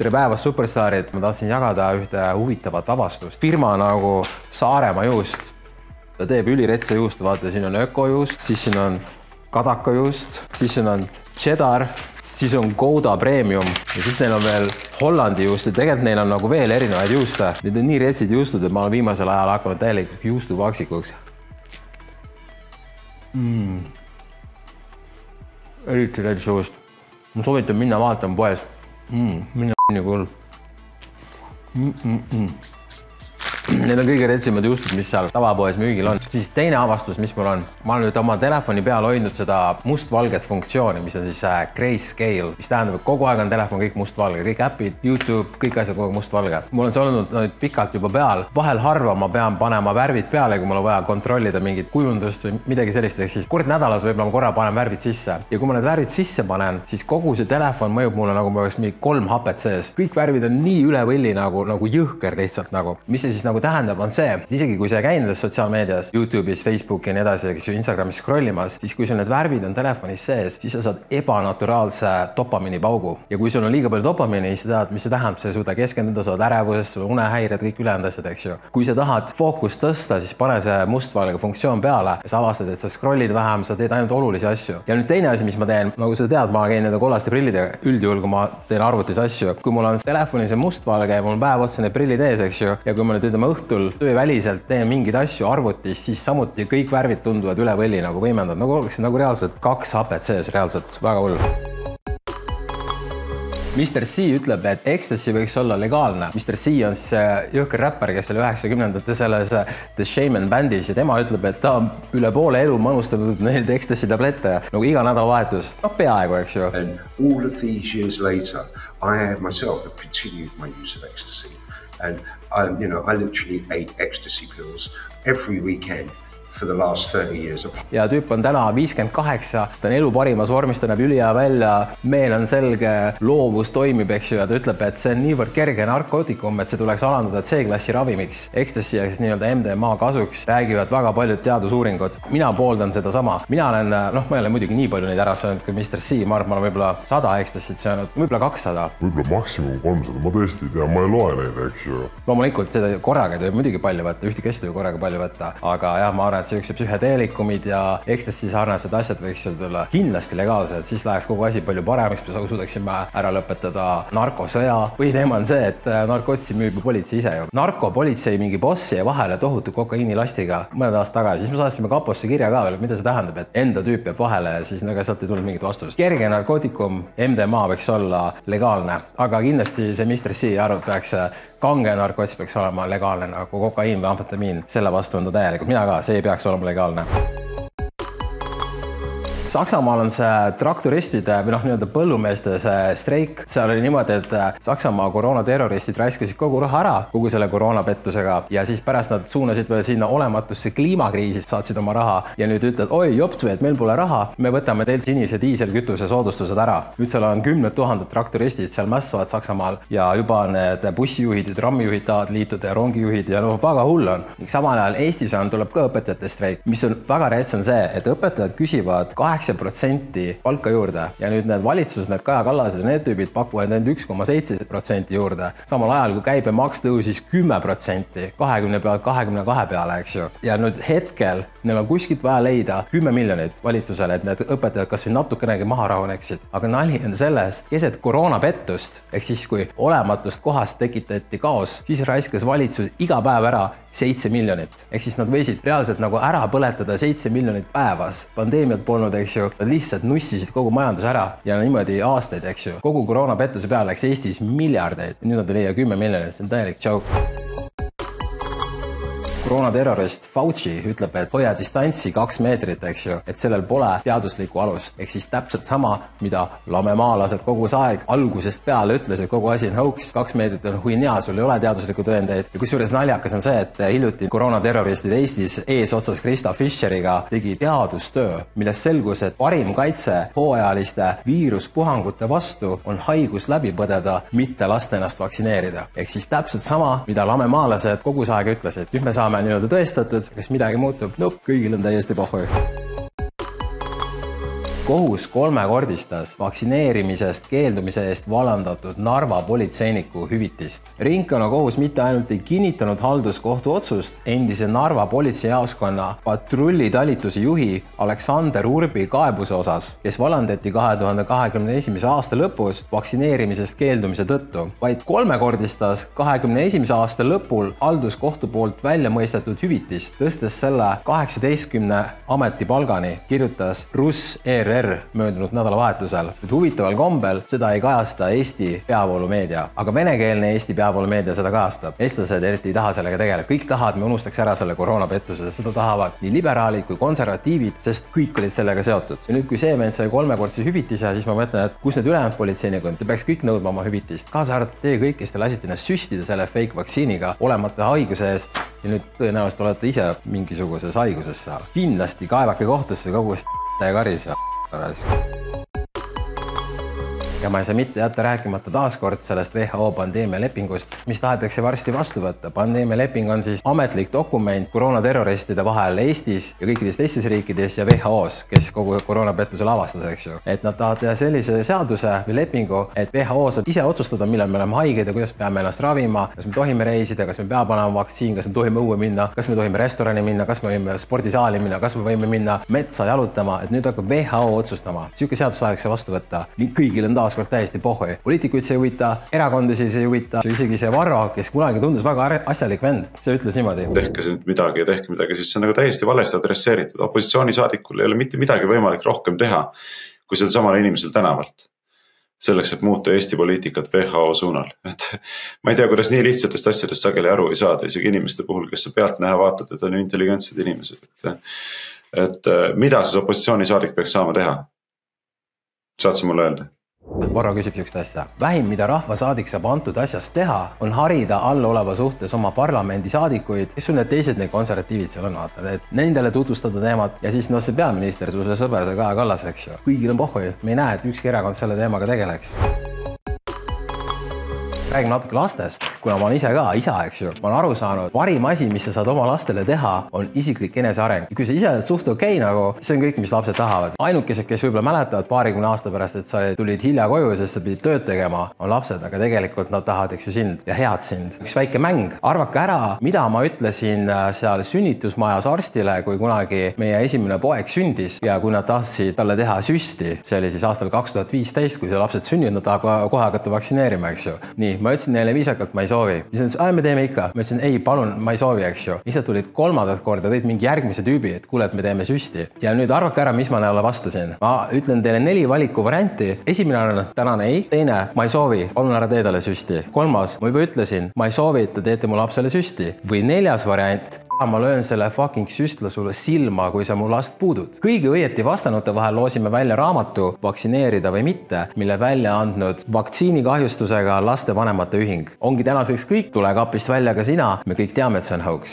tere päevast, superstaarid, ma tahtsin jagada ühte huvitavat avastust. firma nagu Saaremaa juust, ta teeb üliretsa juustu, vaata, siin on ökojuust, siis siin on kadakajuust, siis siin on cheddar, siis on Gouda Premium ja siis neil on veel Hollandi juust ja tegelikult neil on nagu veel erinevaid juuste. Need on nii retsid juustud, et ma olen viimasel ajal hakanud täielikult juustuvaksikuks mm.. eriti rets juust. ma soovitan minna vaatama poes mm,. Minna nii hull mm. -mm -mm. Need on kõige retsimad juustud, mis seal tavapoes müügil on. siis teine avastus, mis mul on, ma olen nüüd oma telefoni peal hoidnud seda mustvalget funktsiooni, mis on siis äh, grayscale, mis tähendab, et kogu aeg on telefon kõik mustvalge, kõik äpid, Youtube, kõik asjad kogu aeg mustvalge. mul on see olnud nüüd pikalt juba peal, vahel harva ma pean panema värvid peale, kui mul on vaja kontrollida mingit kujundust või midagi sellist, ehk siis kord nädalas võib-olla ma korra panen värvid sisse. Ja kui ma need värvid sisse panen, siis kogu see telefon mõjub mulle nagu mul oleks mingi kolm hapet sees. kõik värvid on nii üle võlli nagu, nagu jõhker lihtsalt nagu, mis see siis nagu tähendab, on see, isegi kui sa ei käi nendes sotsiaalmeedias, Youtube'is, Facebooki ja nii edasi, eks ju, Instagramis scroll imas, siis kui sul need värvid on telefonis sees, siis sa saad ebanaturaalse dopamiinipaugu. ja kui sul on liiga palju dopamiini, siis sa tead, mis see tähendab, sa ei suuda keskenduda, sa oled ärevuses, sul on unehäired, kõik ülejäänud asjad, eks ju. kui sa tahad fookust tõsta, siis pane see mustvalge funktsioon peale ja sa avastad, et sa scroll'id vähem, sa teed ainult olulisi asju. ja nüüd teine asi, mis ma teen, nagu sa tead, ma käin nende kollaste prillidega üldjuhul, kui ma teen arvutis asju, kui mul on telefonis mustvalge ja mul on päev otsa need prillid ees, eks ju, ja kui ma nüüd ütleme õhtul tööväliselt teen mingeid asju arvutis, siis samuti kõik värvid tunduvad üle võlli nagu võimendatud, nagu oleks nagu reaalselt kaks hapet sees, reaalselt väga hull. Mr C ütleb, et Ecstasy võiks olla legaalne. Mr C on siis see jõhker räppar, kes oli üheksakümnendate selles The Shaman bändis ja tema ütleb, et ta on üle poole elu manustanud neid Ecstasy tablette nagu iga nädalavahetus. noh, peaaegu, eks ju. And all of these years later, I myself have continued my use of ecstasy. And um, you know, I literally ate ecstasy pills every weekend for the last thirty years. ja tüüp on täna viiskümmend kaheksa, ta on elu parimas vormis, ta näeb ülihea välja, meel on selge, loovus toimib, eks ju, ja ta ütleb, et see on niivõrd kerge narkootikum, et see tuleks alandada C-klassi ravimiks. Ecstasy ehk siis nii-öelda MDMA kasuks räägivad väga paljud teadusuuringud. mina pooldan sedasama, mina olen, noh, ma ei ole muidugi nii palju neid ära söönud kui Mr C, ma arvan, ma olen võib-olla sada Ecstasy't söönud, võib-olla kakssada. võib-olla maksimum kolmsada, ma tõesti ei tea, ma ei loe neid, eks ju. loomulikult seda korraga ei tohi muidugi palju võtta, ühtegi asja ei tohi korraga palju võtta, aga jah, ma arvan, et siuksed psühhedeelikumid ja ecstasy sarnased asjad võiksid olla kindlasti legaalsed, siis läheks kogu asi palju paremaks, me suudaksime ära lõpetada narkosõja. põhiteema on see, et äh, narkotsi müüb ju politsei ise ju. narkopolitsei mingi boss jäi vahele tohutu kokaiinilastiga mõned aastad tagasi, siis me saatsime kaposse kirja ka veel, mida see tähendab, et enda tüüp jääb vahele ja siis ega sealt ei tulnud mingit vastust. kerge narkootikum, MDMA võiks olla legaalne, aga kindlasti see Mr C arvab, peaks kange narkots peaks olema legaalne nagu kokaiin või amfetamiin, selle vastu on ta täielikult, mina ka, see ei peaks olema legaalne. Saksamaal on see traktoristide või noh, nii-öelda põllumeeste see streik, seal oli niimoodi, et äh, Saksamaa koroonaterroristid raiskasid kogu raha ära kogu selle koroonapettusega ja siis pärast nad suunasid veel sinna olematusse kliimakriisi, saatsid oma raha ja nüüd ütlevad, oi jopt või, et meil pole raha, me võtame teilt sinise diiselkütuse soodustused ära. nüüd seal on kümned tuhanded traktoristid seal mässavad Saksamaal ja juba need bussijuhid ja trammijuhid tahavad liituda ja rongijuhid ja noh, väga hull on. samal ajal Eestis on, tuleb ka õpetajate streik, mis on väga rets, on see, et õpetajad küsivad kaheksa kaheksa protsenti palka juurde ja nüüd need valitsused, need Kaja Kallased ja need tüübid pakuvad ainult üks koma seitse protsenti juurde. samal ajal kui käibemaks tõusis kümme protsenti, kahekümne pealt kahekümne kahe peale, eks ju. ja nüüd hetkel neil on kuskilt vaja leida kümme miljonit valitsusele, et need õpetajad kasvõi natukenegi maha rahuneksid. aga nali on selles, keset koroonapettust ehk siis, kui olematust kohast tekitati kaos, siis raiskas valitsus iga päev ära seitse miljonit. ehk siis nad võisid reaalselt nagu ära põletada seitse miljonit päevas. pandeemiat polnud, eks ju, nad lihtsalt nussisid kogu majanduse ära ja niimoodi aastaid, eks ju. kogu koroonapettuse peale läks Eestis miljardeid, nüüd nad ei leia kümme miljonit, see on täielik joke koroonaterrorist Fauci ütleb, et hoia distantsi kaks meetrit, eks ju, et sellel pole teaduslikku alust. ehk siis täpselt sama, mida lamemaalased kogu see aeg algusest peale ütlesid, kogu asi on hoogs, kaks meetrit on huinja, sul ei ole teaduslikku tõendeid. ja kusjuures naljakas on see, et hiljuti koroonaterroristid Eestis eesotsas Krista Fischeriga tegi teadustöö, millest selgus, et parim kaitse hooajaliste viiruspuhangute vastu on haigus läbi põdeda, mitte lasta ennast vaktsineerida. ehk siis täpselt sama, mida lamemaalased kogu see aeg ütlesid. nüüd me saame nii-öelda tõestatud, kas midagi muutub, no kõigil on täiesti pohhu kohus kolmekordistas vaktsineerimisest keeldumise eest vallandatud Narva politseiniku hüvitist. ringkonnakohus mitte ainult ei kinnitanud halduskohtu otsust endise Narva politseijaoskonna patrullitalituse juhi Aleksander Urbi kaebuse osas, kes vallandati kahe tuhande kahekümne esimese aasta lõpus vaktsineerimisest keeldumise tõttu, vaid kolmekordistas kahekümne esimese aasta lõpul halduskohtu poolt välja mõistetud hüvitist, tõstes selle kaheksateistkümne ametipalgani, kirjutas Russ ERR möödunud nädalavahetusel. nüüd huvitaval kombel seda ei kajasta Eesti peavoolumeedia, aga venekeelne Eesti peavoolumeedia seda kajastab. eestlased eriti ei taha sellega tegeleda, kõik tahavad, me unustaks ära selle koroonapettuse, seda tahavad nii liberaalid kui konservatiivid, sest kõik olid sellega seotud. ja nüüd, kui see vend sai kolmekordse hüvitise, siis ma mõtlen, et kus need ülejäänud politseinikud, te peaks kõik nõudma oma hüvitist, kaasa arvatud teie kõik, kes te lasite ennast süstida selle fake vaktsiiniga olemata haiguse eest ja nüüd tõenäoliselt olete ise mingisuguses haiguses seal. kindlasti kaevake kohtusse kogu see karis ja Raj ja ma ei saa mitte jätta rääkimata taaskord sellest WHO pandeemialepingust, mis tahetakse varsti vastu võtta. pandeemialeping on siis ametlik dokument koroonaterroristide vahel Eestis ja kõikides teistes riikides ja WHO-s, kes kogu koroonapettuse avastas, eks ju. et nad tahavad teha sellise seaduse või lepingu, et WHO saab ise otsustada, millal me oleme haiged ja kuidas me peame ennast ravima, kas me tohime reisida, kas me peab olema vaktsiin, kas me tohime õue minna, kas me tohime restorani minna, kas me võime spordisaali minna, kas me võime minna metsa jalutama, et nüüd hakkab WHO otsustama. niisugune seadus tahetakse vastu võtta. kõigil on taas taaskord täiesti pohhui. poliitikuid see ei huvita, erakondasid see ei huvita, isegi see Varro, kes kunagi tundus väga asjalik vend, see ütles niimoodi. tehke nüüd midagi ja tehke midagi, siis see on nagu täiesti valesti adresseeritud, opositsioonisaadikul ei ole mitte midagi võimalik rohkem teha kui selsamal inimesel tänavalt selleks, et muuta Eesti poliitikat WHO suunal, et ma ei tea, kuidas nii lihtsatest asjadest sageli aru ei saada, isegi inimeste puhul, kes sa pealtnäha vaatad, et on intelligentsed inimesed, et. et mida siis opositsioonisaadik peaks saama teha? saad sa mulle öelda? Varro küsib sihukest asja. vähim, mida rahvasaadik saab antud asjas teha, on harida alloleva suhtes oma parlamendisaadikuid, kes sul need teised, need konservatiivid seal on, vaata, et nendele tutvustada teemat ja siis noh, see peaminister, su sõber, see Kaja Kallas, eks ju. kõigil on pohhu, me ei näe, et ükski erakond selle teemaga tegeleks räägime natuke lastest, kuna ma olen ise ka isa, eks ju, ma olen aru saanud, parim asi, mis sa saad oma lastele teha, on isiklik eneseareng. kui sa ise oled suht okei okay, nagu, see on kõik, mis lapsed tahavad. ainukesed, kes võib-olla mäletavad paarikümne aasta pärast, et sa tulid hilja koju, sest sa pidid tööd tegema, on lapsed, aga tegelikult nad tahavad, eks ju, sind ja head sind. üks väike mäng, arvake ära, mida ma ütlesin äh, seal sünnitusmajas arstile, kui kunagi meie esimene poeg sündis ja kui nad tahtsid talle teha süsti, see oli siis aastal kaks tuhat viisteist, kui see lapsed sünnivad, nad tahavad kohe hakata vaktsineerima, eks ju. nii, ma ütlesin neile viisakalt, ma ei soovi. siis nad ütlesid, aa, me teeme ikka. ma ütlesin, ei, palun, ma ei soovi, eks ju. siis nad tulid kolmandat korda, tõid mingi järgmise tüübi, et kuule, et me teeme süsti. ja nüüd arvake ära, mis ma neile vastasin. ma ütlen teile neli valikuvarianti. esimene on tänane ei, teine, ma ei soovi, palun ära tee talle süsti. kolmas, ma juba ütlesin, ma ei soovi, et te teete mu lapsele süsti. või neljas variant ma löön selle fucking süstla sulle silma, kui sa mu last puudud. kõigi õieti vastanute vahel loosime välja raamatu Vaktsineerida või mitte, mille välja andnud vaktsiinikahjustusega lastevanemate ühing. ongi tänaseks kõik, tule kapist välja ka sina, me kõik teame, et see on hauks.